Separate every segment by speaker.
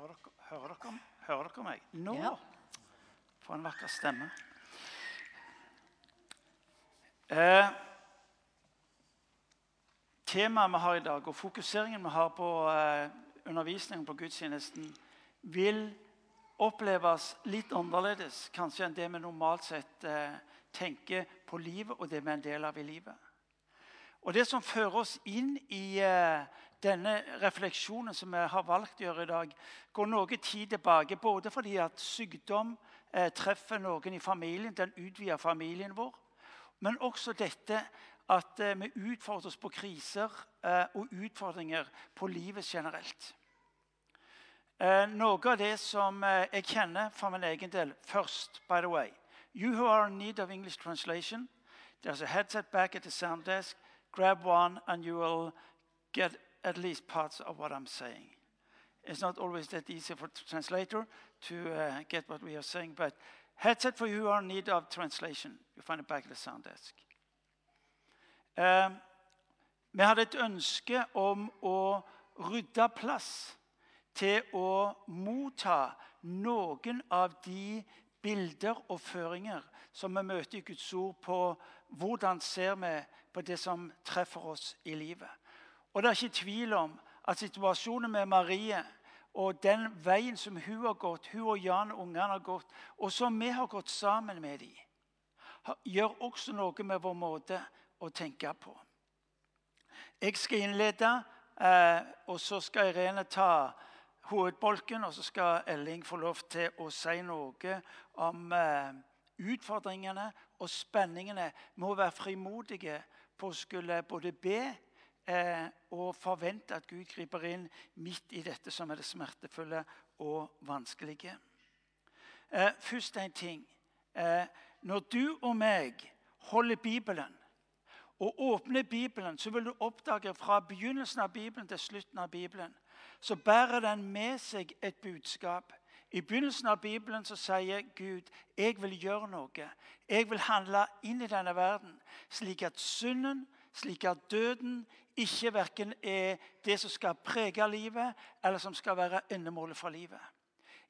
Speaker 1: Hører dere, hører dere, hører dere meg? Nå!
Speaker 2: Ja.
Speaker 1: For en vakker stemme. Eh, temaet vi har i dag, og fokuseringen vi har på eh, undervisningen på gudstjenesten, vil oppleves litt annerledes kanskje enn det vi normalt sett eh, tenker på livet og det vi er en del av i livet. Og Det som fører oss inn i eh, denne refleksjonen som vi har valgt å gjøre i dag, går noe tid tilbake, både fordi at sykdom eh, treffer noen i familien, den utvider familien vår, men også dette at eh, vi utfordres på kriser eh, og utfordringer på livet generelt. Eh, noe av det som eh, jeg kjenner for min egen del først, by the way You who are in need of English translation, there's a headset back at the sound desk. Grab one and you will get at least parts of what I'm saying. It's not always that easy for translator to uh, get what we are saying, but headset for you who are in need of translation. You find it back at the sound desk. Um, vi hadde et ønske om å rydde plass til å motta noen av de bilder og føringer som vi møter i Guds ord på hvordan ser vi på det som treffer oss i livet. Og Det er ikke tvil om at situasjonen med Marie og den veien som hun har gått, hun og Jan og ungene har gått, og som vi har gått sammen med dem, gjør også noe med vår måte å tenke på. Jeg skal innlede, eh, og så skal Irene ta hovedbolken. Og så skal Elling få lov til å si noe om eh, utfordringene og spenningene med å være frimodige på å skulle både be eh, og forvente at Gud griper inn midt i dette som er det smertefulle og vanskelige. Eh, først en ting. Eh, når du og meg holder Bibelen og åpner Bibelen, så vil du oppdage fra begynnelsen av Bibelen til slutten av Bibelen, så bærer den med seg et budskap. I begynnelsen av Bibelen så sier Gud jeg vil gjøre noe. Jeg vil handle inn i denne verden, slik at synden, slik at døden ikke verken er det som skal prege livet, eller som skal være endemålet for livet.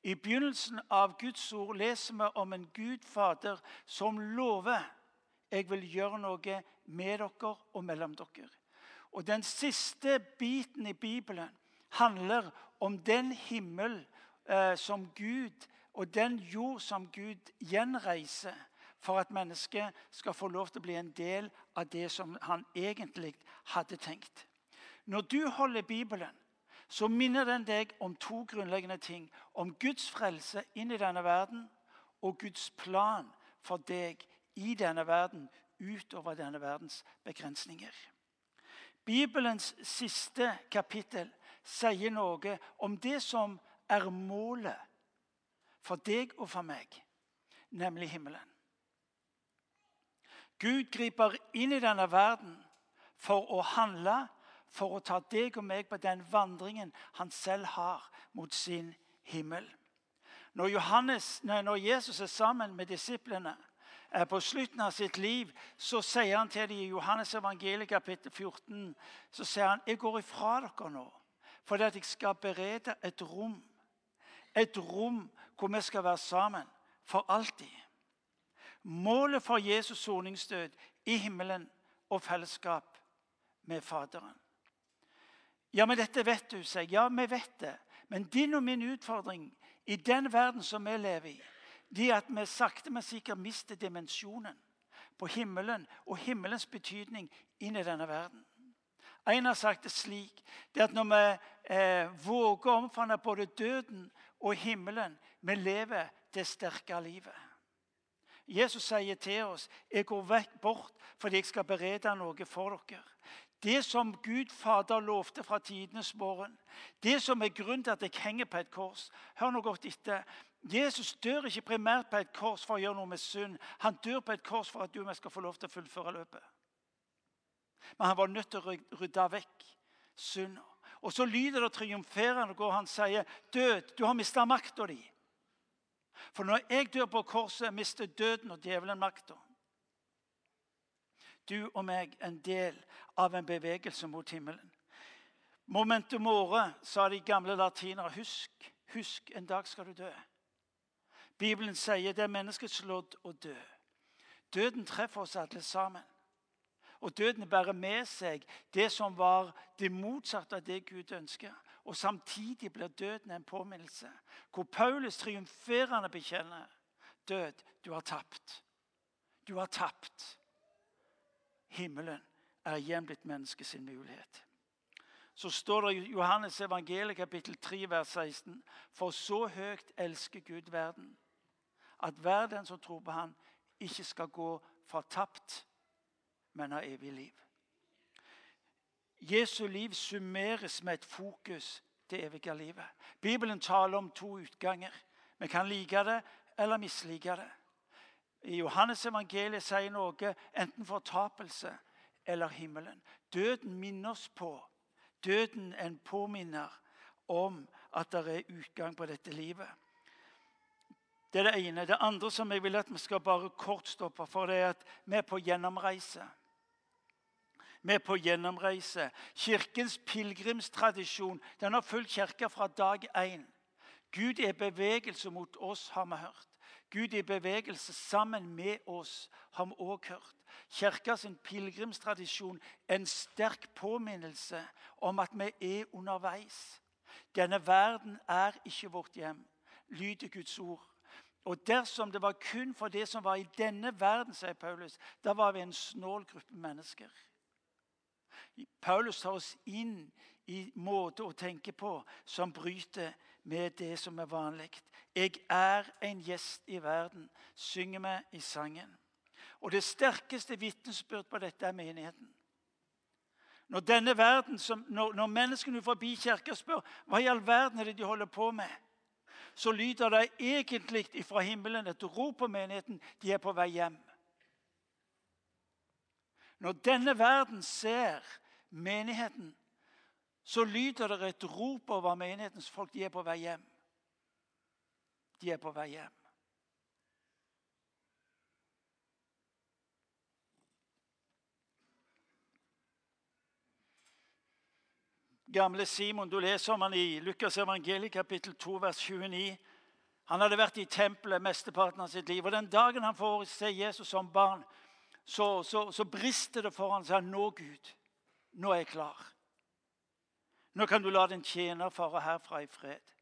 Speaker 1: I begynnelsen av Guds ord leser vi om en Gud Fader som lover jeg vil gjøre noe med dere og mellom dere. Og Den siste biten i Bibelen handler om den himmel eh, som Gud og den jord som Gud gjenreiser for at mennesket skal få lov til å bli en del av det som han egentlig hadde tenkt. Når du holder Bibelen, så minner den deg om to grunnleggende ting. Om Guds frelse inn i denne verden og Guds plan for deg i denne verden utover denne verdens begrensninger. Bibelens siste kapittel sier noe om det som er målet for deg og for meg, nemlig himmelen. Gud griper inn i denne verden for å handle, for å ta deg og meg på den vandringen han selv har mot sin himmel. Når, Johannes, når Jesus er sammen med disiplene på slutten av sitt liv, så sier han til dem i Johannes evangeliet kapittel 14 så sier han, 'Jeg går ifra dere nå, fordi at jeg skal berede et rom.' Et rom hvor vi skal være sammen for alltid. Målet for Jesus' soningsdød i himmelen og fellesskap med Faderen. Ja, men dette vet du, sier Ja, vi vet det. Men din og min utfordring i den verden som vi lever i, det er at vi sakte, men sikkert mister dimensjonen på himmelen og himmelens betydning inn i denne verden. En har sagt det slik det at når vi eh, våger å omfavne både døden og himmelen, vi lever det sterke livet. Jesus sier til oss, 'Jeg går vekk bort fordi jeg skal berede noe for dere.' Det som Gud Fader lovte fra tidenes morgen, det som er grunnen til at jeg henger på et kors Hør nå godt etter. Jesus dør ikke primært på et kors for å gjøre noe med synd. Han dør på et kors for at du og jeg skal få lov til å fullføre løpet. Men han var nødt til å rydde vekk synda. Og så lyder det triumferende og han sier, 'Død, du har mista makta di.' For når jeg dør på korset, mister døden og djevelen makta. Du og meg en del av en bevegelse mot himmelen. Momentum more, sa de gamle latinere. Husk, Husk, en dag skal du dø. Bibelen sier det er menneskets lodd å dø. Døden treffer oss alle sammen. Og døden bærer med seg det som var det motsatte av det Gud ønsker. Og samtidig blir døden en påminnelse, hvor Paulus triumferende bekjenner død, du har tapt. Du har tapt. Himmelen er igjen blitt menneskets mulighet. Så står det i Johannes evangeliet kapittel 3, vers 16.: For så høyt elsker Gud verden, at hver den som tror på Han, ikke skal gå fortapt, men har evig liv. Jesu liv summeres med et fokus til evige livet. Bibelen taler om to utganger. Vi kan like det eller mislike det. I Johannes evangeliet sier noe enten fortapelse eller himmelen. Døden minner oss på. Døden en påminner om at det er utgang på dette livet. Det er det ene. Det andre som jeg vil at vi skal bare kort stoppe for, det er at vi er på gjennomreise. Er på gjennomreise. Kirkens pilegrimstradisjon den har fulgt kirka fra dag én. Gud er bevegelse mot oss, har vi hørt. Gud er bevegelse sammen med oss, har vi òg hørt. Kirkas pilegrimstradisjon er en sterk påminnelse om at vi er underveis. Denne verden er ikke vårt hjem, lyder Guds ord. Og dersom det var kun for det som var i denne verden, sier Paulus, da var vi en snål gruppe mennesker. Paulus tar oss inn i måte å tenke på som bryter med det som er vanlig. 'Jeg er en gjest i verden', synger vi i sangen. Og Det sterkeste vitnesbyrd på dette er menigheten. Når denne verden, når, når menneskene forbi kirka spør hva i all verden er det de holder på med, så lyder det egentlig fra himmelen et rop på menigheten. De er på vei hjem. Når denne verden ser menigheten, så lyder det et rop over menighetens folk. De er på vei hjem. De er på vei hjem. Gamle Simon, du leser om han i Lukas evangeliet kapittel 2, vers 29. Han hadde vært i tempelet mesteparten av sitt liv. og Den dagen han får se Jesus som barn, så, så, så brister det for ham. Så han, nå, Gud, nå er jeg klar. Nå kan du la din tjener fare herfra i fred.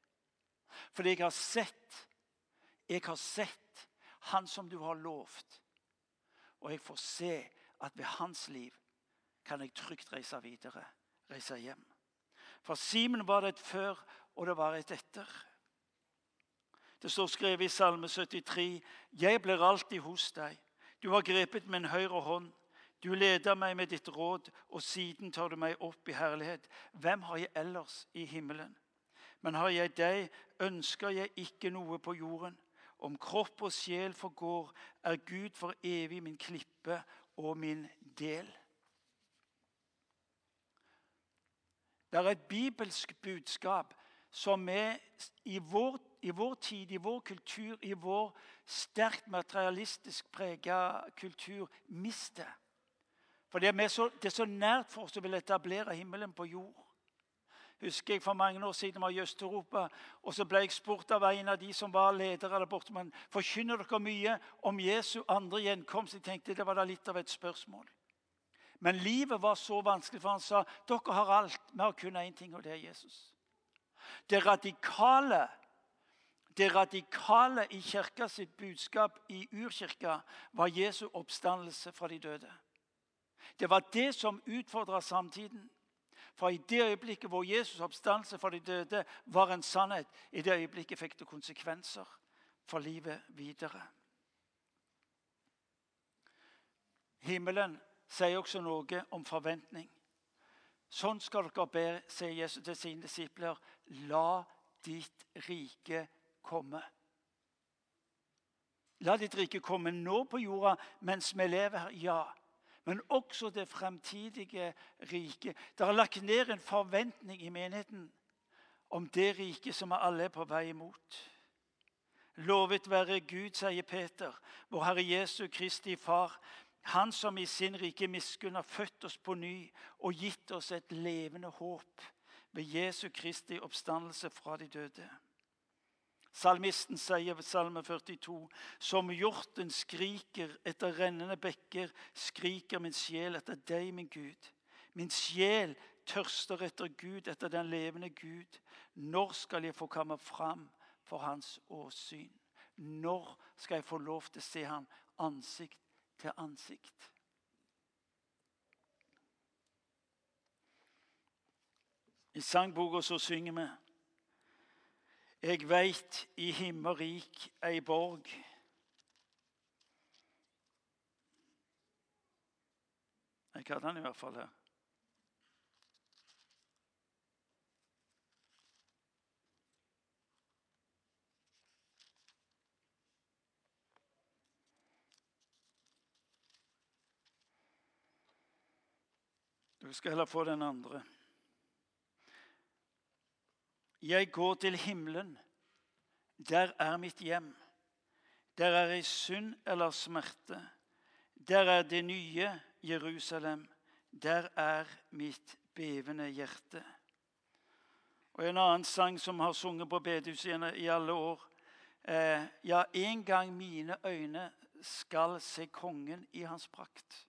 Speaker 1: Fordi jeg har sett, jeg har sett Han som du har lovt. Og jeg får se at ved hans liv kan jeg trygt reise videre, reise hjem. For Simen var det et før, og det var et etter. Det står skrevet i Salme 73.: Jeg blir alltid hos deg. Du har grepet min høyre hånd. Du leder meg med ditt råd, og siden tar du meg opp i herlighet. Hvem har jeg ellers i himmelen? Men har jeg deg, ønsker jeg ikke noe på jorden. Om kropp og sjel forgår, er Gud for evig min klippe og min del. Det er et bibelsk budskap som vi i vår, i vår tid, i vår kultur, i vår sterkt materialistisk prega kultur mister. For det er, så, det er så nært for oss å ville etablere himmelen på jord. Husker jeg For mange år siden var i Øst-Europa, og så ble jeg spurt av en av de som var ledere der borte. Men forkynner dere mye om Jesu andre gjenkomst? Jeg tenkte det var da litt av et spørsmål. Men livet var så vanskelig, for han sa dere har alt. Vi har kun én ting, og det er Jesus. Det radikale det radikale i kirka sitt budskap i urkirka var Jesu oppstandelse fra de døde. Det var det som utfordra samtiden. For i det øyeblikket hvor Jesus' oppstandelse for de døde var en sannhet, i det øyeblikket fikk det konsekvenser for livet videre. Himmelen sier også noe om forventning. Sånn skal dere be, sier Jesus til sine disipler. La ditt rike komme. La ditt rike komme nå på jorda mens vi lever her. Ja men også det fremtidige riket. Det er lagt ned en forventning i menigheten om det riket som alle er på vei imot. Lovet være Gud, sier Peter, vår Herre Jesu Kristi Far. Han som i sin rike miskunn har født oss på ny og gitt oss et levende håp ved Jesu Kristi oppstandelse fra de døde. Salmisten sier ved Salme 42.: Som hjorten skriker etter rennende bekker, skriker min sjel etter deg, min Gud. Min sjel tørster etter Gud, etter den levende Gud. Når skal jeg få komme fram for hans åsyn? Når skal jeg få lov til å se ham ansikt til ansikt? I sangboka så synger vi Jeg veit i himmerik ei borg. Jeg hadde den i hvert fall her. Du skal heller få den andre. Jeg går til himmelen. Der er mitt hjem. Der er ei synd eller smerte. Der er det nye Jerusalem. Der er mitt bevende hjerte. Og En annen sang som har sunget på bedehuset i alle år. Eh, ja, en gang mine øyne skal se kongen i hans prakt.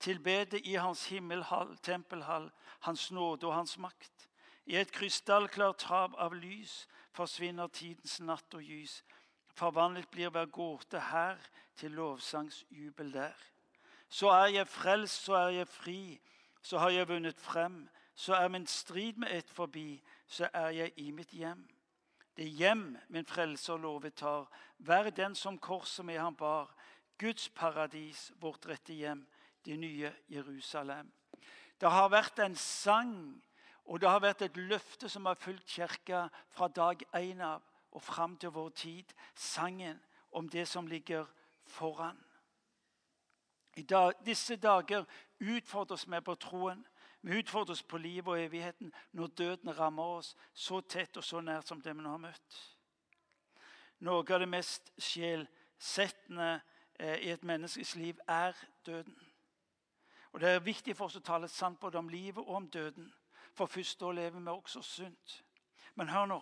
Speaker 1: Tilbede i hans himmelhall, tempelhall, hans nåde og hans makt. I et krystallklart trav av lys forsvinner tidens natt og gys. Forvandlet blir hver gåte her til lovsangsjubel der. Så er jeg frelst, så er jeg fri, så har jeg vunnet frem. Så er min strid med ett forbi, så er jeg i mitt hjem. Det hjem min frelser lovet tar, vær den som korset med ham bar. Guds paradis, vårt rette hjem, det nye Jerusalem. Det har vært en sang og det har vært et løfte som har fulgt kirka fra dag én av og fram til vår tid. Sangen om det som ligger foran. I dag, disse dager utfordres vi på troen. Vi utfordres på livet og evigheten når døden rammer oss så tett og så nært som det vi nå har møtt. Noe av det mest sjelsettende eh, i et menneskes liv er døden. Og Det er viktig for oss å tale sant både om livet og om døden. For først da lever vi også sunt. Men hør nå.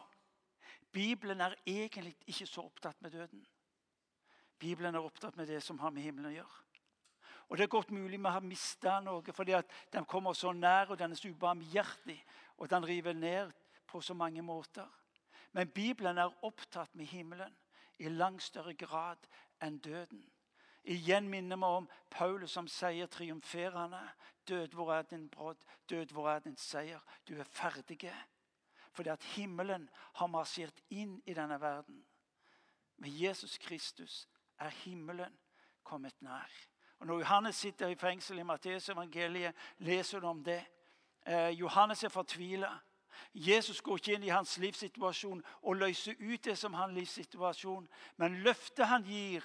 Speaker 1: Bibelen er egentlig ikke så opptatt med døden. Bibelen er opptatt med det som har med himmelen å gjøre. Og Det er godt mulig vi har mista noe fordi at den kommer så nær, og den er så ubarmhjertig, og den river ned på så mange måter. Men Bibelen er opptatt med himmelen i langt større grad enn døden. Igjen minner vi om Paulus som sier triumferende. Død, hvor er din brodd? Død, hvor er din seier? Du er ferdig. Fordi at himmelen har marsjert inn i denne verden. Med Jesus Kristus er himmelen kommet nær. Og Når Johannes sitter i fengsel i Matteus evangeliet, leser du om det. Eh, Johannes er fortvila. Jesus går ikke inn i hans livssituasjon og løser ut det som hans livssituasjon. Men løftet han gir,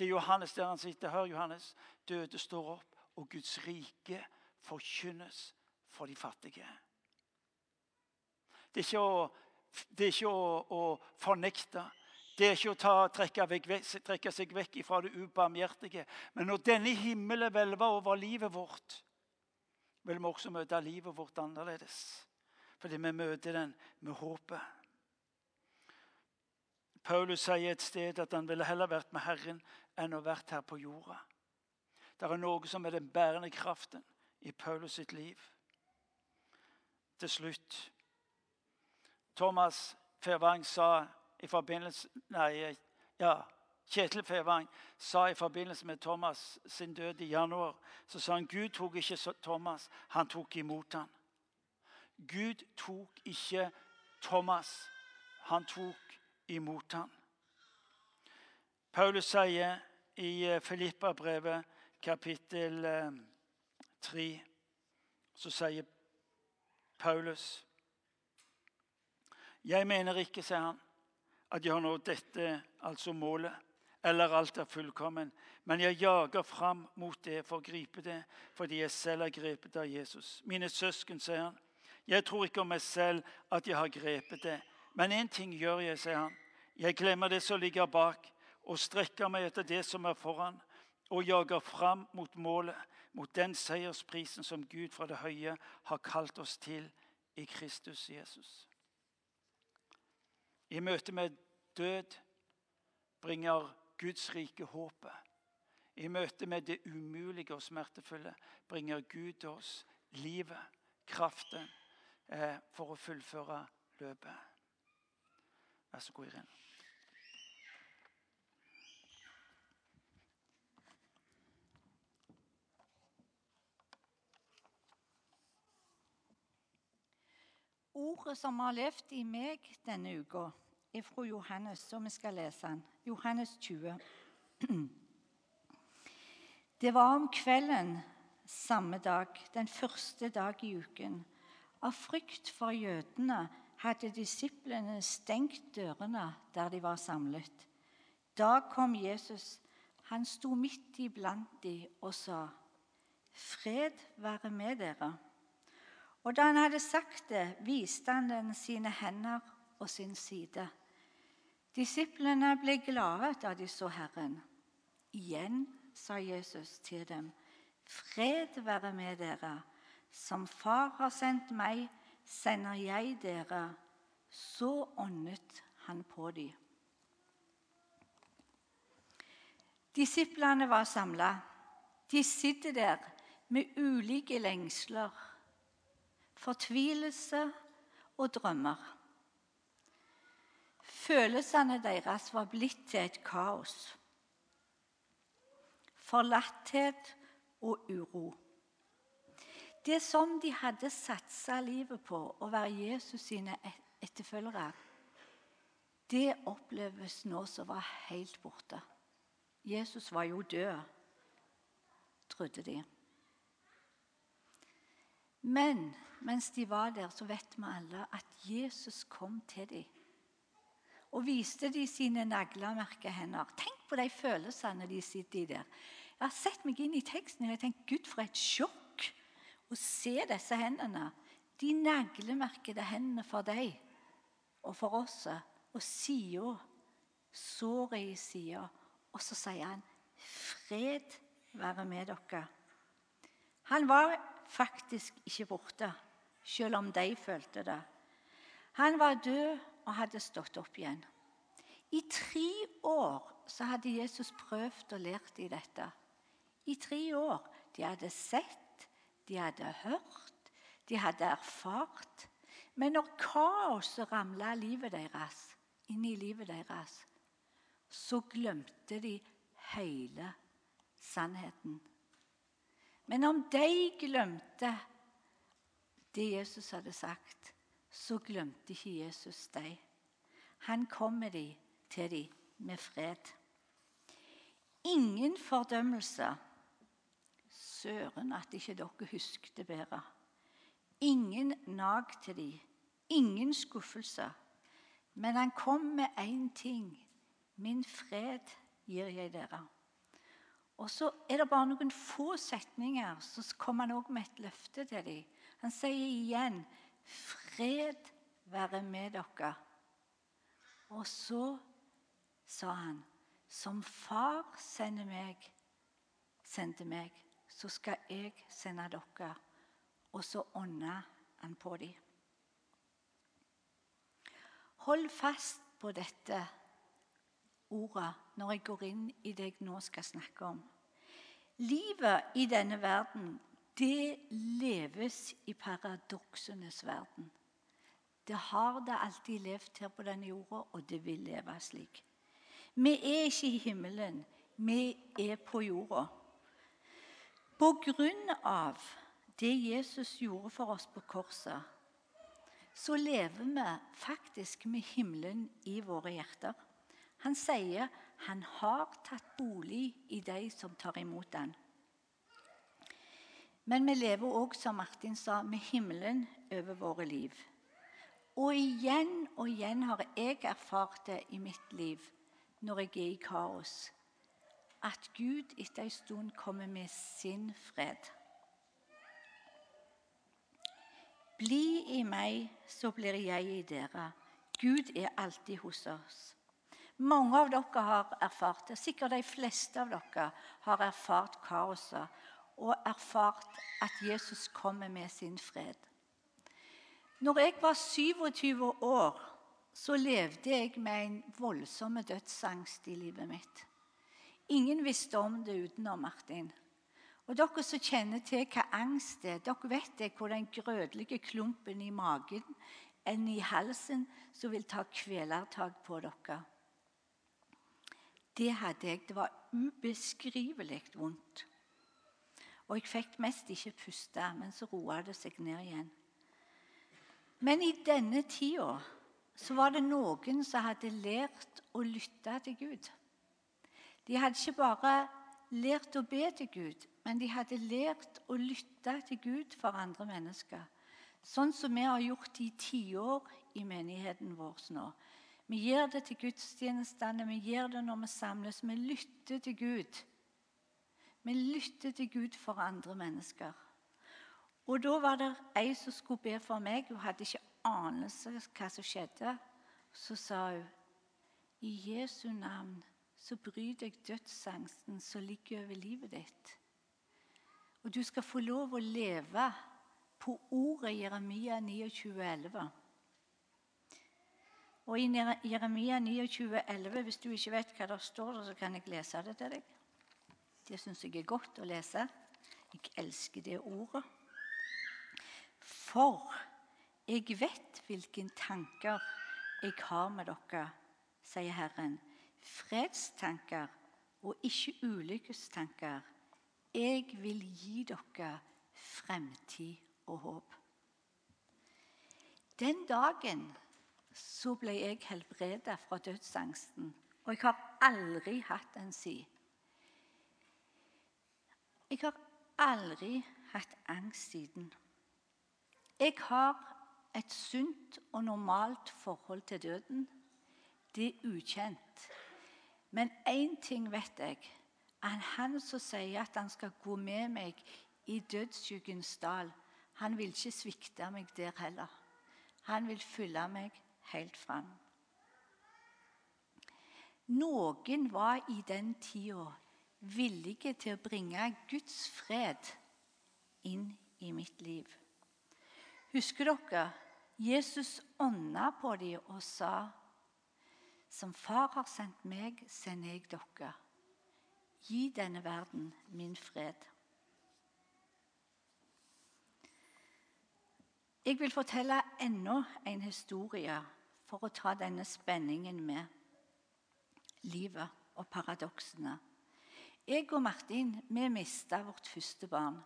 Speaker 1: til Johannes der han sitter. Hør, Johannes. Døde står opp, og Guds rike forkynnes for de fattige. Det er ikke å, er ikke å, å fornekte. Det er ikke å ta, trekke, vekk, trekke, seg vekk fra det ubarmhjertige. Men når denne himmelen hvelver over livet vårt, vil vi også møte livet vårt annerledes. Fordi vi møter den med håpet. Paulus sier et sted at han ville heller vært med Herren enn å vært her på jorda. Det er noe som er den bærende kraften i Paulus sitt liv. Til slutt Thomas Fevang sa i forbindelse Nei, ja, Kjetil Fevang sa i forbindelse med Thomas sin død i januar så sa han Gud tok ikke Thomas, han tok imot han. Gud tok ikke Thomas, han tok imot ham. Paulus sier i eh, Filippa-brevet kapittel 3 eh, Så sier Paulus Jeg mener ikke, sier han, at jeg har nådd dette, altså målet, eller alt er fullkommen, men jeg jager fram mot det for å gripe det, fordi jeg selv er grepet av Jesus. Mine søsken, sier han, jeg tror ikke om meg selv at jeg har grepet det, men én ting gjør jeg, sier han. Jeg glemmer det som ligger bak, og strekker meg etter det som er foran, og jager fram mot målet, mot den seiersprisen som Gud fra det høye har kalt oss til i Kristus Jesus. I møte med død bringer Guds rike håpet. I møte med det umulige og smertefulle bringer Gud oss livet, kraften, eh, for å fullføre løpet. Vær så god, Irene.
Speaker 2: Ordet som har levd i meg denne uka, er fra Johannes, så vi skal lese den. Johannes 20. Det var om kvelden samme dag, den første dag i uken. Av frykt for jødene hadde disiplene stengt dørene der de var samlet. Da kom Jesus. Han sto midt iblant dem og sa, 'Fred være med dere.' Og da han hadde sagt det, viste han den sine hender og sin side. Disiplene ble glade da de så Herren. Igjen sa Jesus til dem, Fred være med dere. Som Far har sendt meg, sender jeg dere. Så åndet han på dem. Disiplene var samla. De sitter der med ulike lengsler fortvilelse og drømmer. Følelsene deres var blitt til et kaos. Forlatthet og uro. Det som de hadde satsa livet på, å være Jesus sine etterfølgere, det oppleves nå som var helt borte. Jesus var jo død, trodde de. Men mens de var der, så vet vi alle at Jesus kom til dem. Og viste de sine naglemerka hender. Tenk på de følelsene de sitter i der. Jeg har sett meg inn i teksten og jeg tenkt, Gud, for et sjokk å se disse hendene. De naglemerkede hendene for deg og for oss. Og sida, såret i sida. Og så sier han, 'Fred være med dere'. Han var faktisk ikke borte, selv om de følte det. Han var død og hadde stått opp igjen. I tre år så hadde Jesus prøvd og lært i dette. I tre år. De hadde sett, de hadde hørt, de hadde erfart. Men når kaoset ramla livet deres, inn i livet deres, så glemte de hele sannheten. Men om de glemte det Jesus hadde sagt, så glemte ikke Jesus dem. Han kom med dem til dem med fred. Ingen fordømmelse. Søren at ikke dere huskte bedre. Ingen nag til dem. Ingen skuffelse. Men han kom med én ting. Min fred gir jeg dere. Og så er det bare noen få setninger, så kommer han også med et løfte til dem. Han sier igjen 'Fred være med dere'. Og så sa han 'Som far sender meg, sendte meg, så skal jeg sende dere'. Og så ånda han på dem. Hold fast på dette ordet når jeg går inn i det jeg nå skal snakke om. Livet i denne verden, det leves i paradoksenes verden. Det har det alltid levd her på denne jorda, og det vil leve slik. Vi er ikke i himmelen, vi er på jorda. På grunn av det Jesus gjorde for oss på korset, så lever vi faktisk med himmelen i våre hjerter. Han sier han har tatt bolig i de som tar imot han. Men vi lever òg, som Martin sa, med himmelen over våre liv. Og igjen og igjen har jeg erfart det i mitt liv når jeg er i kaos, at Gud etter en stund kommer med sin fred. Bli i meg, så blir jeg i dere. Gud er alltid hos oss. Mange av dere har erfart det. Sikkert de fleste av dere har erfart kaoset og erfart at Jesus kommer med sin fred. Når jeg var 27 år, så levde jeg med en voldsom dødsangst i livet mitt. Ingen visste om det utenom Martin. Og Dere som kjenner til hva angst er, dere vet det, hvor den grødelige klumpen i magen enn i halsen som vil ta kvelertak på dere. Det hadde jeg. Det var ubeskrivelig vondt. Og jeg fikk mest ikke puste, men så roa det seg ned igjen. Men i denne tida så var det noen som hadde lært å lytte til Gud. De hadde ikke bare lært å be til Gud, men de hadde lært å lytte til Gud for andre mennesker. Sånn som vi har gjort i tiår i menigheten vår nå. Vi gjør det til gudstjenestene, vi gjør det når vi samles. Vi lytter til Gud. Vi lytter til Gud for andre mennesker. Og Da var det ei som skulle be for meg. Hun hadde ikke anelse hva som skjedde. Så sa hun i Jesu navn så bryter jeg dødsangsten som ligger over livet ditt. Og du skal få lov å leve på ordet Jeremia 29,11. Og i Jeremia 29,11, hvis du ikke vet hva det står, så kan jeg lese det til deg. Det syns jeg er godt å lese. Jeg elsker det ordet. For jeg vet hvilke tanker jeg har med dere, sier Herren. Fredstanker og ikke ulykkestanker. Jeg vil gi dere fremtid og håp. Den dagen så ble jeg helbredet fra dødsangsten. Og jeg har aldri hatt en siden. Jeg har aldri hatt angst siden. Jeg har et sunt og normalt forhold til døden. Det er ukjent. Men én ting vet jeg. At han som sier at han skal gå med meg i dødsskyggens dal, han vil ikke svikte meg der heller. Han vil følge meg helt fram. Noen var i den tida villige til å bringe Guds fred inn i mitt liv. Husker dere? Jesus ånda på dem og sa Som Far har sendt meg, sender jeg dere. Gi denne verden min fred. Jeg vil fortelle enda en historie for å ta denne spenningen med livet og paradoksene. Jeg og Martin vi mista vårt første barn.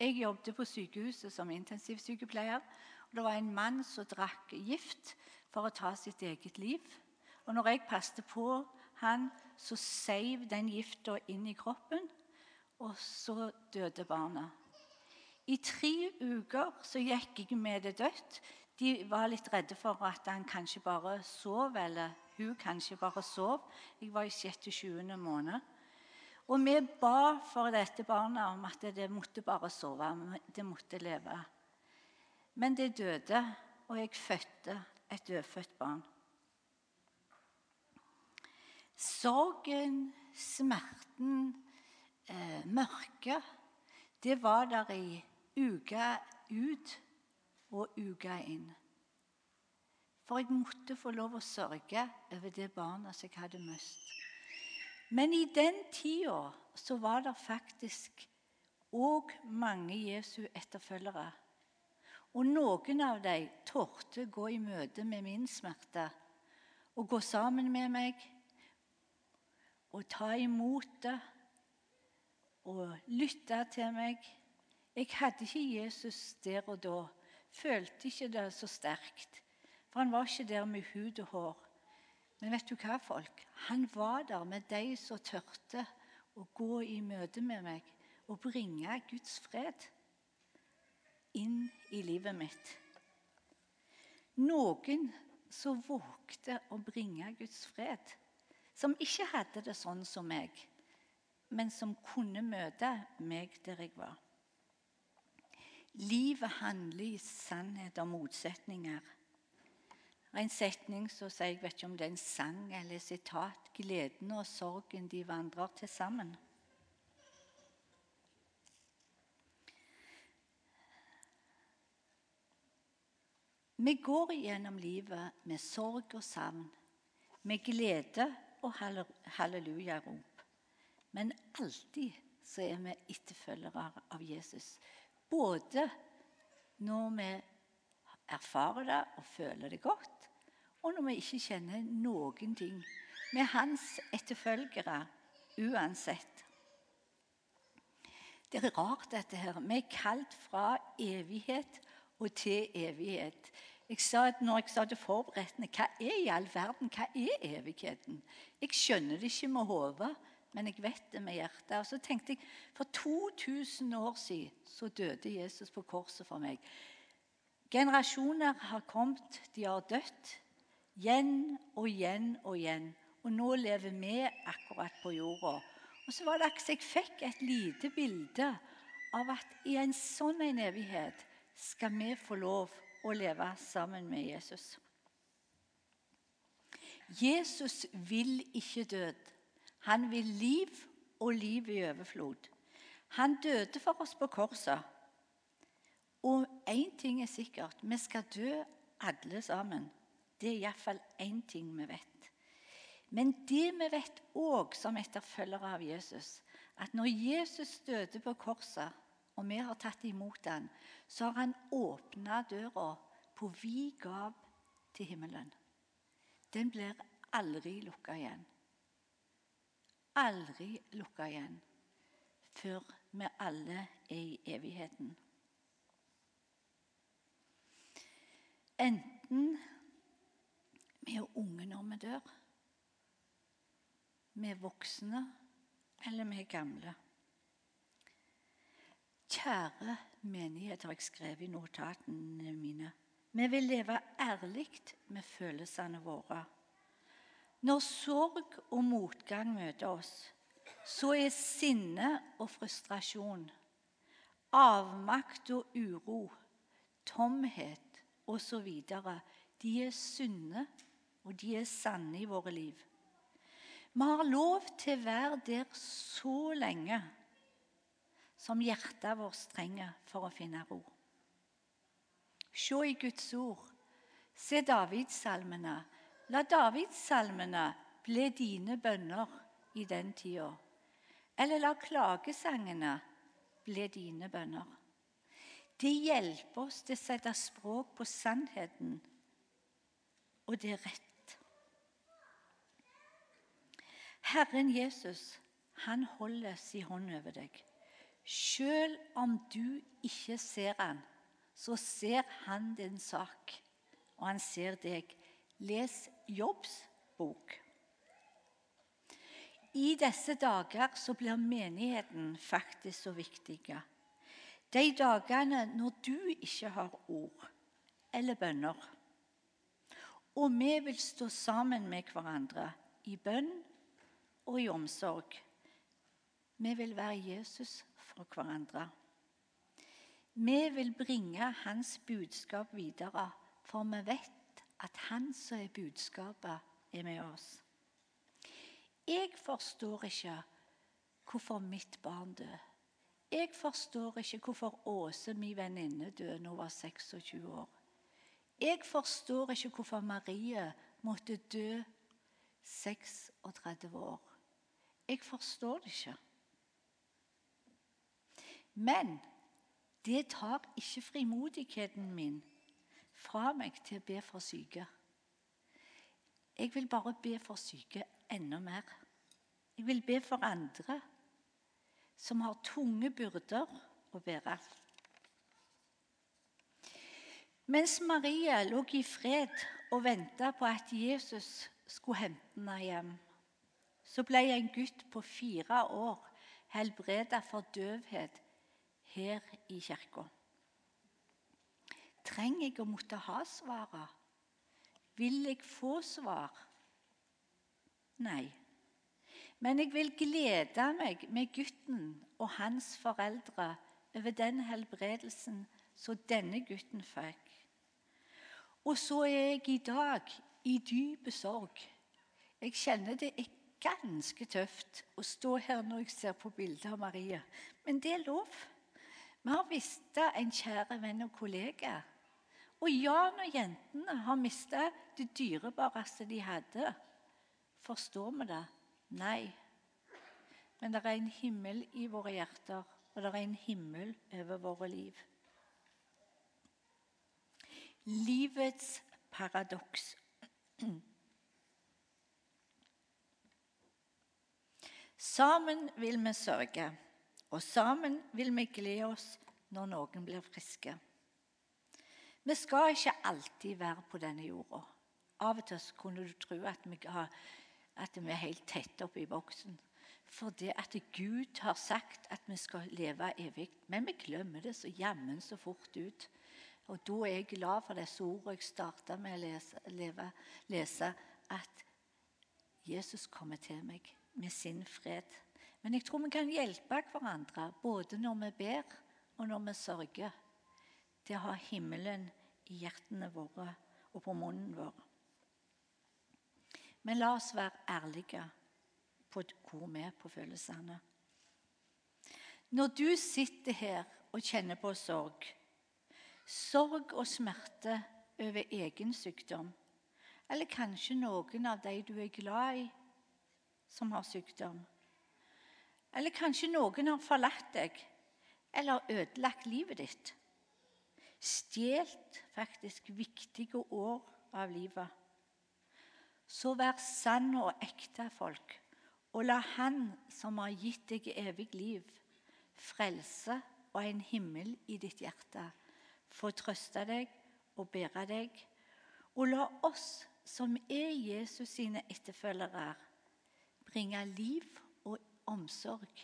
Speaker 2: Jeg jobbet på sykehuset som intensivsykepleier. og Det var en mann som drakk gift for å ta sitt eget liv. Og når jeg passet på han, så seiv den gifta inn i kroppen, og så døde barnet. I tre uker så gikk jeg med det dødt. De var litt redde for at han kanskje bare sov, eller hun kanskje bare sov. Jeg var i sjette-sjuende måned. Og vi ba for dette barnet om at det måtte bare sove, det måtte leve. Men det døde, og jeg fødte et dødfødt barn. Sorgen, smerten, eh, mørket, det var der i uke ut og uke inn. For jeg måtte få lov å sørge over det barnet som jeg hadde mist. Men i den tida så var det faktisk òg mange Jesu etterfølgere. Og noen av dem torde gå i møte med min smerte og gå sammen med meg og ta imot det og lytte til meg. Jeg hadde ikke Jesus der og da. Følte ikke det så sterkt. For han var ikke der med hud og hår. Men vet du hva, folk? Han var der med de som tørte å gå i møte med meg og bringe Guds fred inn i livet mitt. Noen som vågte å bringe Guds fred. Som ikke hadde det sånn som meg, men som kunne møte meg der jeg var. Livet handler i sannhet om motsetninger er en setning som sier Jeg vet ikke om det er en sang eller sitat. Gleden og sorgen, de vandrer til sammen. Vi går gjennom livet med sorg og savn, med glede og hallelujarop. Men alltid så er vi etterfølgere av Jesus. Både når vi erfarer det og føler det godt, og når vi ikke kjenner noen ting. Vi er hans etterfølgere uansett. Det er rart, dette her. Vi er kalt fra evighet og til evighet. Jeg sa at når jeg sa det forberedende, hva er i all verden, hva er evigheten? Jeg skjønner det ikke med hodet, men jeg vet det med hjertet. Og så tenkte jeg, For 2000 år siden så døde Jesus på korset for meg. Generasjoner har kommet, de har dødd. Igjen og igjen og igjen. Og nå lever vi akkurat på jorda. Og så var det akkurat jeg fikk et lite bilde av at i en sånn en evighet skal vi få lov å leve sammen med Jesus. Jesus vil ikke død. Han vil liv og liv i overflod. Han døde for oss på korset. Og én ting er sikkert vi skal dø alle sammen. Det er iallfall én ting vi vet. Men det vi vet òg som etterfølgere av Jesus, at når Jesus døde på korset, og vi har tatt imot den, så har han åpna døra på vid gap til himmelen. Den blir aldri lukka igjen. Aldri lukka igjen før vi alle er i evigheten. Enten vi er unge når vi dør, vi er voksne, eller vi er gamle. Kjære menighet, har jeg skrevet i notatene mine. Vi vil leve ærlig med følelsene våre. Når sorg og motgang møter oss, så er sinne og frustrasjon, avmakt og uro, tomhet osv. De er sunne, og de er sanne i våre liv. Vi har lov til å være der så lenge som hjertet vårt trenger for å finne ro. Se i Guds ord. Se Davidssalmene. La Davidssalmene bli dine bønner i den tida. Eller la klagesangene bli dine bønner. Det hjelper oss til å sette språk på sannheten, og det er rett. Herren Jesus, han holder sin hånd over deg. Selv om du ikke ser han, så ser han din sak, og han ser deg. Les Jobbs bok. I disse dager så blir menigheten faktisk så viktig. De dagene når du ikke har ord eller bønner. Og vi vil stå sammen med hverandre i bønn og i omsorg. Vi vil være Jesus fra hverandre. Vi vil bringe hans budskap videre, for vi vet at han som er budskapet, er med oss. Jeg forstår ikke hvorfor mitt barn dør. Jeg forstår ikke hvorfor Åse, min venninne, døde da hun var 26 år. Jeg forstår ikke hvorfor Marie måtte dø 36 år. Jeg forstår det ikke. Men det tar ikke frimodigheten min fra meg til å be for syke. Jeg vil bare be for syke enda mer. Jeg vil be for andre som har tunge byrder å bære. Mens Maria lå i fred og venta på at Jesus skulle hente henne hjem, så ble en gutt på fire år helbredet for døvhet her i kirka. Trenger jeg å måtte ha svaret? Vil jeg få svar? Nei. Men jeg vil glede meg med gutten og hans foreldre over den helbredelsen som denne gutten fikk. Og så er jeg i dag i dyp sorg. Jeg kjenner det er ganske tøft å stå her når jeg ser på bildet av Maria, men det er lov. Vi har mista en kjære venn og kollega. Og ja, når jentene har mista det dyrebareste de hadde, forstår vi det? Nei. Men det er en himmel i våre hjerter, og det er en himmel over våre liv. Livets paradoks. Sammen vil vi sørge, og sammen vil vi glede oss når noen blir friske. Vi skal ikke alltid være på denne jorda. Av og til kunne du tro at vi, har, at vi er helt tett oppe i boksen. Fordi at Gud har sagt at vi skal leve evig. Men vi glemmer det så jammen så fort ut. Og da er jeg glad for disse ordene jeg starta med å lese, leve, lese, at Jesus kommer til meg med sin fred. Men jeg tror vi kan hjelpe hverandre både når vi ber og når vi sørger, til å ha himmelen i hjertene våre og på munnen vår. Men la oss være ærlige på hvor vi er på følelsene. Når du sitter her og kjenner på sorg, sorg og smerte over egen sykdom, eller kanskje noen av de du er glad i, som har sykdom, eller kanskje noen har forlatt deg eller ødelagt livet ditt, stjålet faktisk viktige år av livet, så vær sann og ekte folk og la Han som har gitt deg evig liv, frelse og en himmel i ditt hjerte, få trøste deg og bære deg. Og la oss som er Jesus sine etterfølgere, bringe liv omsorg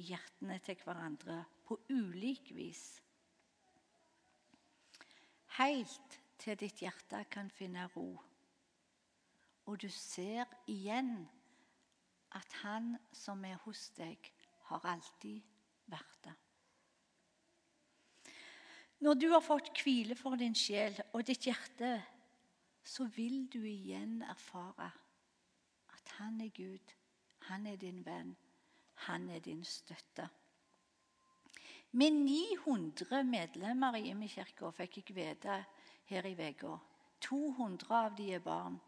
Speaker 2: i hjertene til hverandre på ulik vis. Helt til ditt hjerte kan finne ro, og du ser igjen at Han som er hos deg, har alltid vært det. Når du har fått hvile for din sjel og ditt hjerte, så vil du igjen erfare at han er Gud, han er din venn, han er din støtte. Med 900 medlemmer i Imekirka fikk jeg vite her i uka. 200 av de er barn.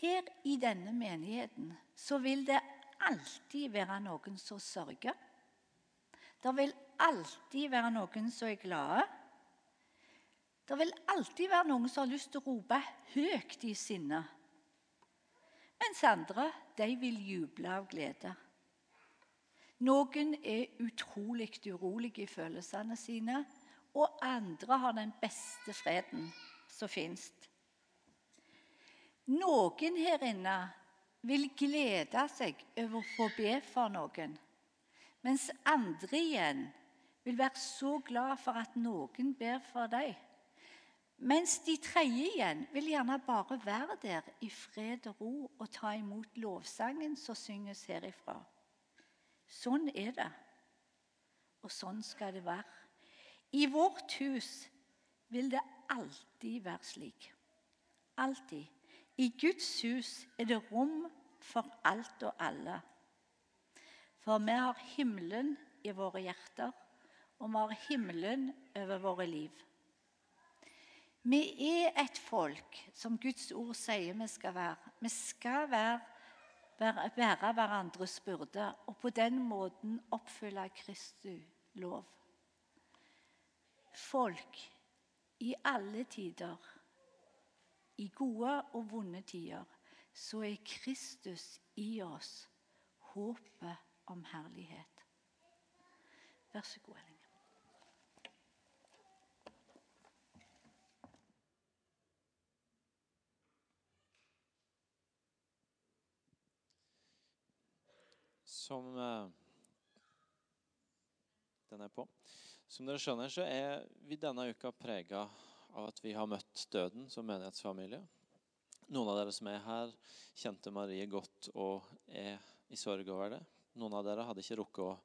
Speaker 2: Her i denne menigheten så vil det alltid være noen som sørger. Det vil alltid være noen som er glade. Det vil alltid være noen som har lyst til å rope høyt i sinne. Mens andre de vil juble av glede. Noen er utrolig urolige i følelsene sine, og andre har den beste freden som fins. Noen her inne vil glede seg over å få be for noen, mens andre igjen vil være så glad for at noen ber for dem. Mens de tredje igjen vil gjerne bare være der i fred og ro og ta imot lovsangen som synges herifra. Sånn er det, og sånn skal det være. I vårt hus vil det alltid være slik. Alltid. I Guds hus er det rom for alt og alle. For vi har himmelen i våre hjerter, og vi har himmelen over våre liv. Vi er et folk som Guds ord sier vi skal være. Vi skal være, være, bære hverandres byrde og på den måten oppfylle Kristu lov. Folk i alle tider i gode og vonde tider, så er Kristus i oss håpet om herlighet. Vær så god, Elling.
Speaker 3: Som uh, den er på. Som dere skjønner, så er vi denne uka prega av at vi har møtt døden som menighetsfamilie. Noen av dere som er her, kjente Marie godt og er i sorg over det. Noen av dere hadde ikke rukket å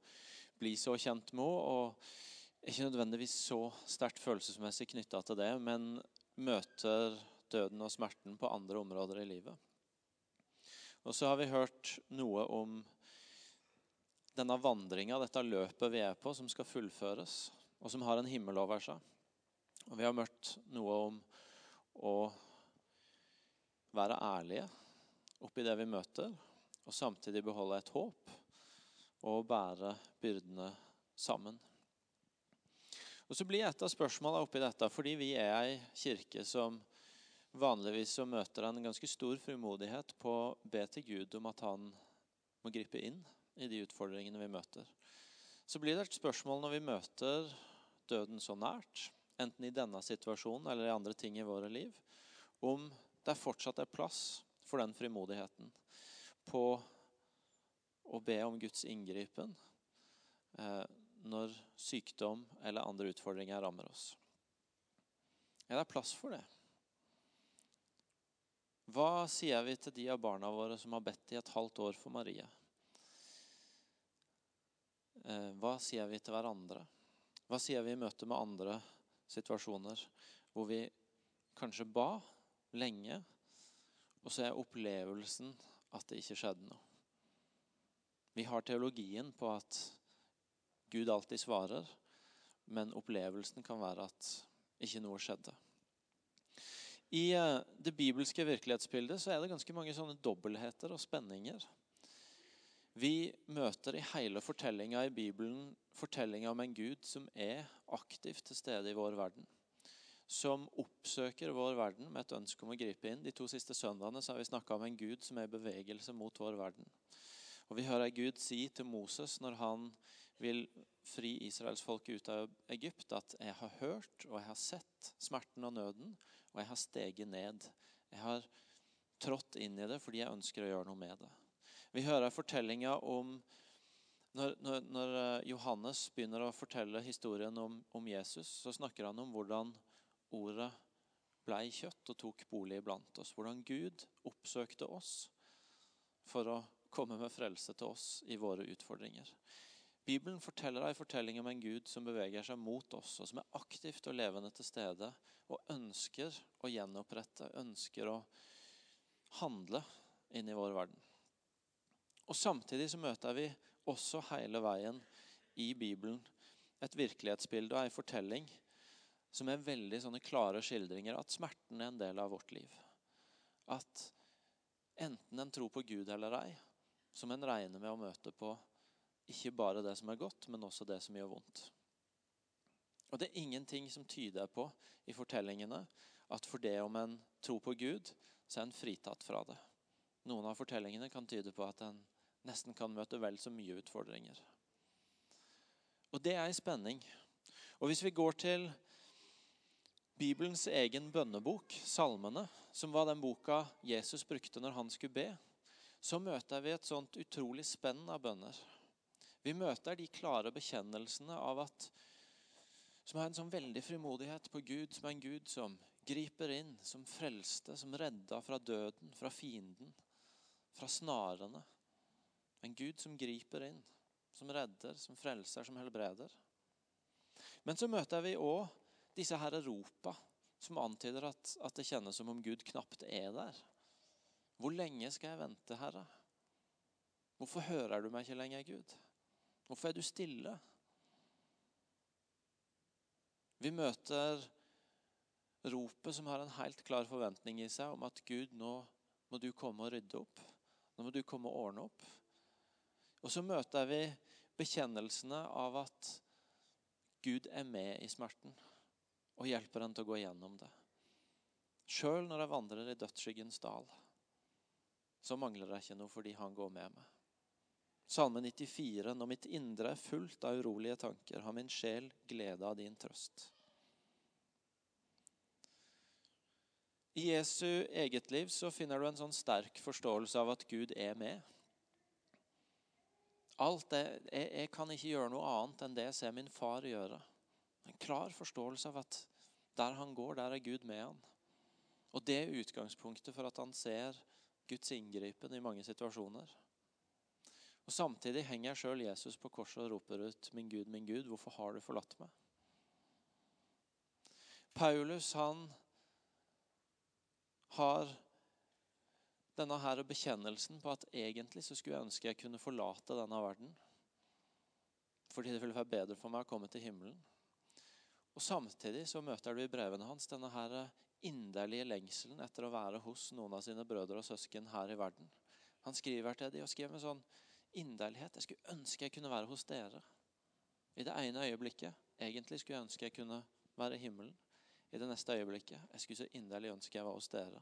Speaker 3: bli så kjent med henne. og er ikke nødvendigvis så sterkt følelsesmessig knytta til det, men møter døden og smerten på andre områder i livet. Og så har vi hørt noe om denne vandringa, dette løpet vi er på, som skal fullføres, og som har en himmel over seg. Og vi har møtt noe om å være ærlige oppi det vi møter, og samtidig beholde et håp og bære byrdene sammen. Og Så blir et av spørsmålene oppi dette, fordi vi er ei kirke som vanligvis møter en ganske stor frimodighet på å be til Gud om at han må gripe inn i de utfordringene vi møter. Så blir det et spørsmål når vi møter døden så nært, enten i denne situasjonen eller i andre ting i våre liv, om det fortsatt er plass for den frimodigheten på å be om Guds inngripen eh, når sykdom eller andre utfordringer rammer oss. Er det plass for det? Hva sier vi til de av barna våre som har bedt i et halvt år for Marie? Eh, hva sier vi til hverandre? Hva sier vi i møte med andre situasjoner hvor vi kanskje ba lenge, og så er opplevelsen at det ikke skjedde noe? Vi har teologien på at Gud alltid svarer, men opplevelsen kan være at ikke noe skjedde. I eh, det bibelske virkelighetsbildet så er det ganske mange sånne dobbeltheter og spenninger. Vi møter i hele fortellinga i Bibelen fortellinga om en Gud som er aktivt til stede i vår verden. Som oppsøker vår verden med et ønske om å gripe inn. De to siste søndagene har vi snakka om en Gud som er i bevegelse mot vår verden. Og Vi hører Gud si til Moses når han vil fri israelsfolket ut av Egypt, at 'jeg har hørt og jeg har sett smerten og nøden, og jeg har steget ned'. Jeg har trådt inn i det fordi jeg ønsker å gjøre noe med det. Vi hører fortellinga om når, når, når, eh, Johannes begynner å fortelle historien om, om, Jesus, så snakker han om hvordan ordet blei kjøtt og tok bolig iblant oss. Hvordan Gud oppsøkte oss for å komme med frelse til oss i våre utfordringer. Bibelen forteller en fortelling om en Gud som beveger seg mot oss, og som er aktivt og levende til stede og ønsker å gjenopprette, ønsker å handle inn i vår verden. Og Samtidig så møter vi også hele veien i Bibelen et virkelighetsbilde og en fortelling som er veldig sånne klare skildringer at smerten er en del av vårt liv. At enten en tror på Gud eller ei, som en regner med å møte på ikke bare det som er godt, men også det som gjør vondt. Og Det er ingenting som tyder på i fortellingene at for det om en tror på Gud, så er en fritatt fra det. Noen av fortellingene kan tyde på at en nesten kan møte vel så mye utfordringer. Og det er en spenning. Og hvis vi går til Bibelens egen bønnebok, Salmene, som var den boka Jesus brukte når han skulle be, så møter vi et sånt utrolig spenn av bønner. Vi møter de klare bekjennelsene av at som har en sånn veldig frimodighet på Gud, som er en Gud som griper inn, som frelste, som redda fra døden, fra fienden, fra snarene. En Gud som griper inn, som redder, som frelser, som helbreder. Men så møter vi òg disse her ropa som antyder at, at, det kjennes som om Gud knapt er der. Hvor lenge skal jeg vente, Herre? Hvorfor hører du meg ikke lenger, Gud? Hvorfor er du stille? Vi møter ropet som har en helt klar forventning i seg om at Gud, nå må du komme og rydde opp. Nå må du komme og ordne opp. Og så møter vi bekjennelsene av at Gud er med i smerten og hjelper en til å gå gjennom det. Sjøl når jeg vandrer i dødsskyggens dal, så mangler det ikke noe fordi han går med meg. Salme 94. Når mitt indre er fullt av urolige tanker, har min sjel glede av din trøst. I Jesu eget liv så finner du en sånn sterk forståelse av at Gud er med. Alt det, jeg, jeg, kan ikke gjøre noe annet enn det jeg ser min far gjøre. En klar forståelse av at der han går, der er Gud med han. Og det er utgangspunktet for at han ser Guds inngripen i mange situasjoner. Og Samtidig henger sjøl Jesus på korset og roper ut 'Min Gud, min Gud, hvorfor har du forlatt meg?' Paulus han har denne her bekjennelsen på at egentlig så skulle jeg ønske jeg kunne forlate denne verden. Fordi det ville være bedre for meg å komme til himmelen. Og Samtidig så møter du i brevene hans denne her inderlige lengselen etter å være hos noen av sine brødre og søsken her i verden. Han skriver til dem og skriver med sånn inderlighet. Jeg skulle ønske jeg kunne være hos dere. I det ene øyeblikket egentlig skulle jeg ønske jeg kunne være i himmelen. I det neste øyeblikket jeg skulle så inderlig ønske jeg var hos dere.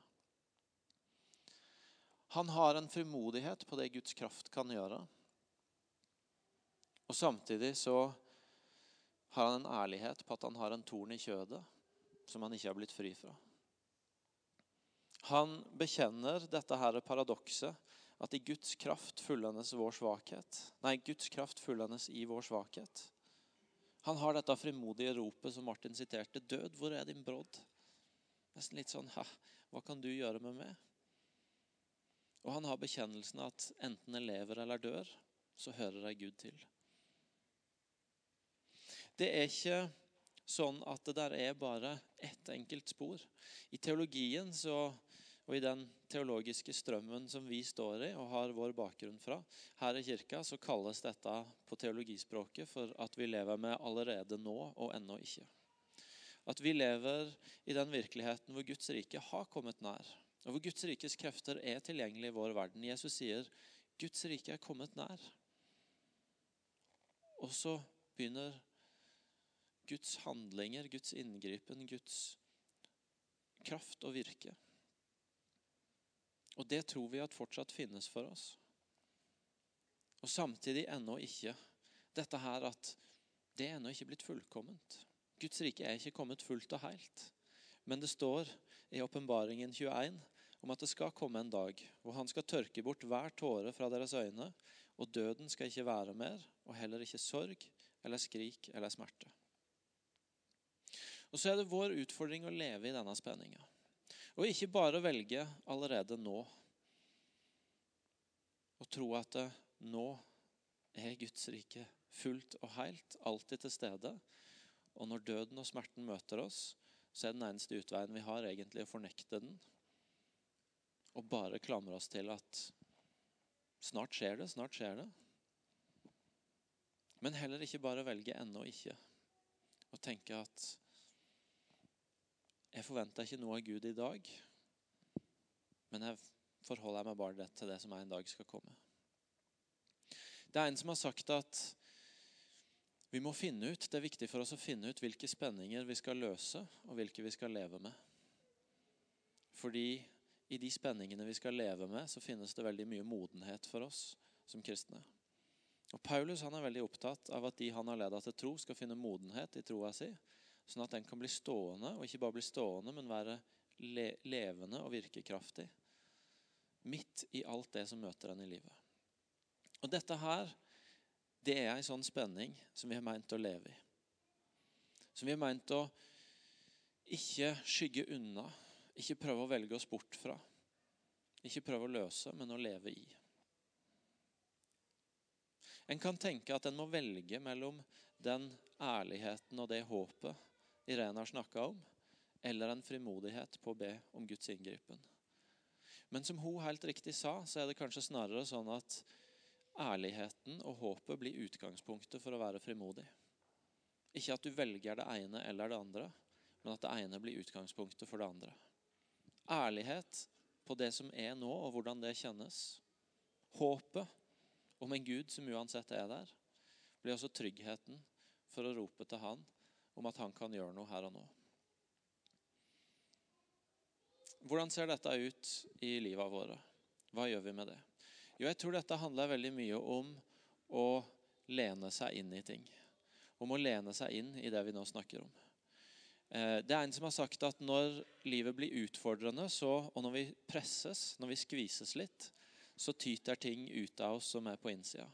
Speaker 3: Han har en frimodighet på det Guds kraft kan gjøre. Og samtidig så har han en ærlighet på at han har en torn i kjødet som han ikke har blitt fri fra. Han bekjenner dette her paradokset at i Guds kraft fullendes vår svakhet. Nei, Guds kraft fullendes i vår svakhet. Han har dette frimodige ropet som Martin siterte. 'Død, hvor er din brodd?' Nesten litt sånn Hva kan du gjøre med meg? Og han har bekjennelsen at enten jeg lever eller dør, så hører jeg Gud til. Det er ikke sånn at det der er bare ett enkelt spor. I teologien så, og i den teologiske strømmen som vi står i og har vår bakgrunn fra, her i kirka så kalles dette på teologispråket for at vi lever med allerede nå og ennå ikke. At vi lever i den virkeligheten hvor Guds rike har kommet nær. Og hvor Guds rikes krefter er tilgjengelig i vår verden. Jesus sier Guds rike er kommet nær. Og så begynner Guds handlinger, Guds inngripen, Guds kraft og virke. Og det tror vi at fortsatt finnes for oss. Og samtidig ennå ikke dette her at det er ennå ikke blitt fullkomment. Guds rike er ikke kommet fullt og helt. Men det står i åpenbaringen 21 om at det skal komme en dag hvor han skal tørke bort hver tåre fra deres øyne, og døden skal ikke være mer, og heller ikke sorg eller skrik eller smerte. Og så er det vår utfordring å leve i denne spenninga. Og ikke bare velge allerede nå. Og tro at det, nå er Guds rike fullt og helt, alltid til stede. Og når døden og smerten møter oss, så er den eneste utveien vi har, egentlig å fornekte den. Og bare klamre oss til at snart skjer det, snart skjer det. Men heller ikke bare velge ennå ikke. Og tenke at jeg forventer ikke noe av Gud i dag, men jeg forholder meg bare til det som en dag skal komme. Det er en som har sagt at vi må finne ut, det er viktig for oss å finne ut hvilke spenninger vi skal løse, og hvilke vi skal leve med. Fordi i de spenningene vi skal leve med, så finnes det veldig mye modenhet for oss som kristne. Og Paulus han er veldig opptatt av at de han har ledet til tro, skal finne modenhet i troa si, Sånn at den kan bli stående, og ikke bare bli stående, men være le levende og virkekraftig. Midt i alt det som møter en i livet. Og dette her, det er en sånn spenning som vi har meint å leve i. Som vi har meint å ikke skygge unna, ikke prøve å velge oss bort fra. Ikke prøve å løse, men å leve i. En kan tenke at en må velge mellom den ærligheten og det håpet Irene har snakka om, eller en frimodighet på å be om Guds inngripen. Men som hun helt riktig sa, så er det kanskje snarere sånn at ærligheten og håpet blir utgangspunktet for å være frimodig. Ikke at du velger det ene eller det andre, men at det ene blir utgangspunktet for det andre. Ærlighet på det som er nå, og hvordan det kjennes. Håpet om en Gud som uansett er der, blir også tryggheten for å rope til Han om at han kan gjøre noe her og nå. Hvordan ser dette ut i livet våre? Hva gjør vi med det? Jo, jeg tror dette handler veldig mye om å lene seg inn i ting. Om å lene seg inn i det vi nå snakker om. Eh, det er en som har sagt at når livet blir utfordrende, så, og når vi presses, når vi skvises litt, så tyter ting ut av oss som er på innsida.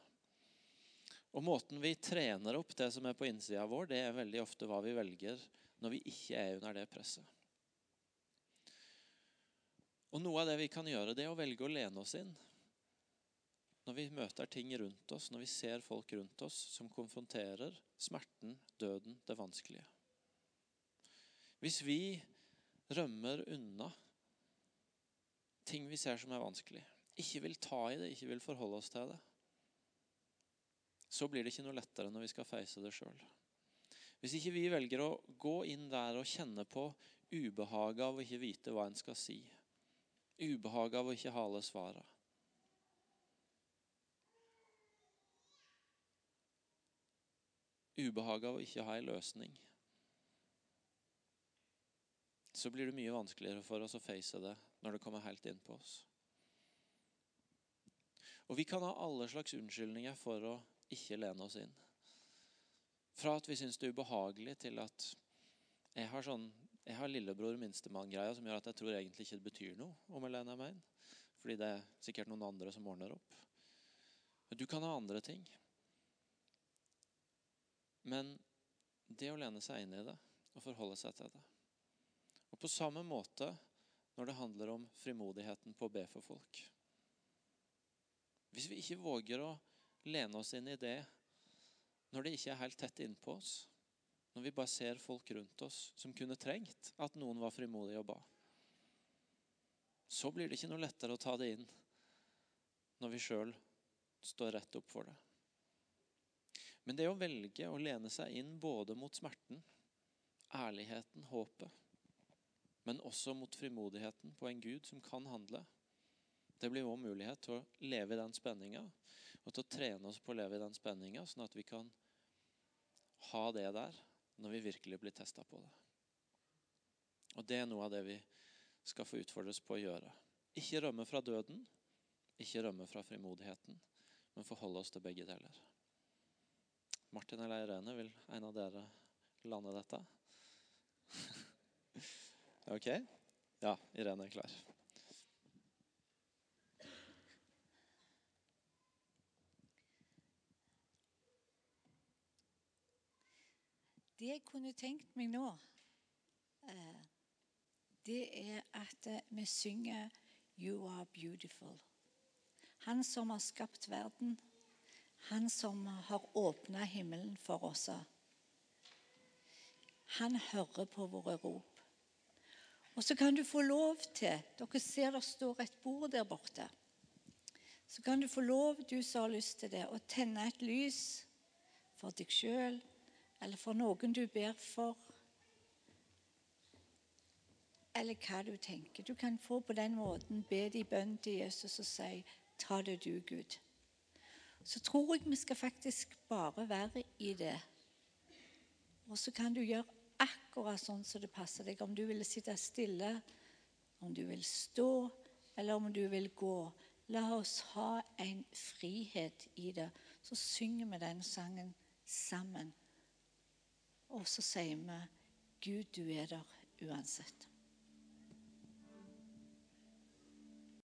Speaker 3: Og Måten vi trener opp det som er på innsida vår, det er veldig ofte hva vi velger når vi ikke er under det presset. Og Noe av det vi kan gjøre, det er å velge å lene oss inn. Når vi møter ting rundt oss, når vi ser folk rundt oss som konfronterer smerten, døden, det vanskelige. Hvis vi rømmer unna ting vi ser som er vanskelig, ikke vil ta i det, ikke vil forholde oss til det, så blir det ikke noe lettere når vi skal face det sjøl. Hvis ikke vi velger å gå inn der og kjenne på ubehaget av å ikke vite hva en skal si, ubehaget av å ikke ha alle svara Ubehaget av å ikke ha en løsning så blir det mye vanskeligere for oss å face det når det kommer helt inn på oss. Og vi kan ha alle slags unnskyldninger for å ikke lene oss inn. Fra at vi syns det er ubehagelig, til at jeg har, sånn, jeg har lillebror minstemann-greia som gjør at jeg tror egentlig ikke det betyr noe om jeg lener meg inn. Fordi det er sikkert noen andre som ordner opp. Men du kan ha andre ting. Men det å lene seg inn i det og forholde seg til det Og på samme måte når det handler om frimodigheten på å be for folk. Hvis vi ikke våger å lene oss inn i det når det ikke er helt tett innpå oss, når vi bare ser folk rundt oss som kunne trengt at noen var frimodige og ba, så blir det ikke noe lettere å ta det inn når vi sjøl står rett opp for det. Men det å velge å lene seg inn både mot smerten, ærligheten, håpet, men også mot frimodigheten på en Gud som kan handle, det blir vår mulighet til å leve i den spenninga og til å trene oss på å leve i den spenninga, sånn at vi kan ha det der når vi virkelig blir testa på det. Og Det er noe av det vi skal få utfordres på å gjøre. Ikke rømme fra døden, ikke rømme fra frimodigheten, men forholde oss til begge deler. Martin eller Irene, vil en av dere lande dette? ok? Ja, Irene er klar.
Speaker 2: Det jeg kunne tenkt meg nå, eh, det er at eh, vi synger 'You are beautiful'. Han som har skapt verden, han som har åpna himmelen for oss. Han hører på våre rop. Og så kan du få lov til Dere ser det står et bord der borte. Så kan du få lov, du som har lyst til det, å tenne et lys for deg sjøl eller for noen du ber for, eller hva du tenker. Du kan få på den måten be de bønn til Jesus og si 'Ta det du, Gud'. Så tror jeg vi skal faktisk bare være i det. Og så kan du gjøre akkurat sånn som det passer deg. Om du vil sitte stille, om du vil stå, eller om du vil gå. La oss ha en frihet i det. Så synger vi den sangen sammen. Og så sier vi Gud, du er der uansett.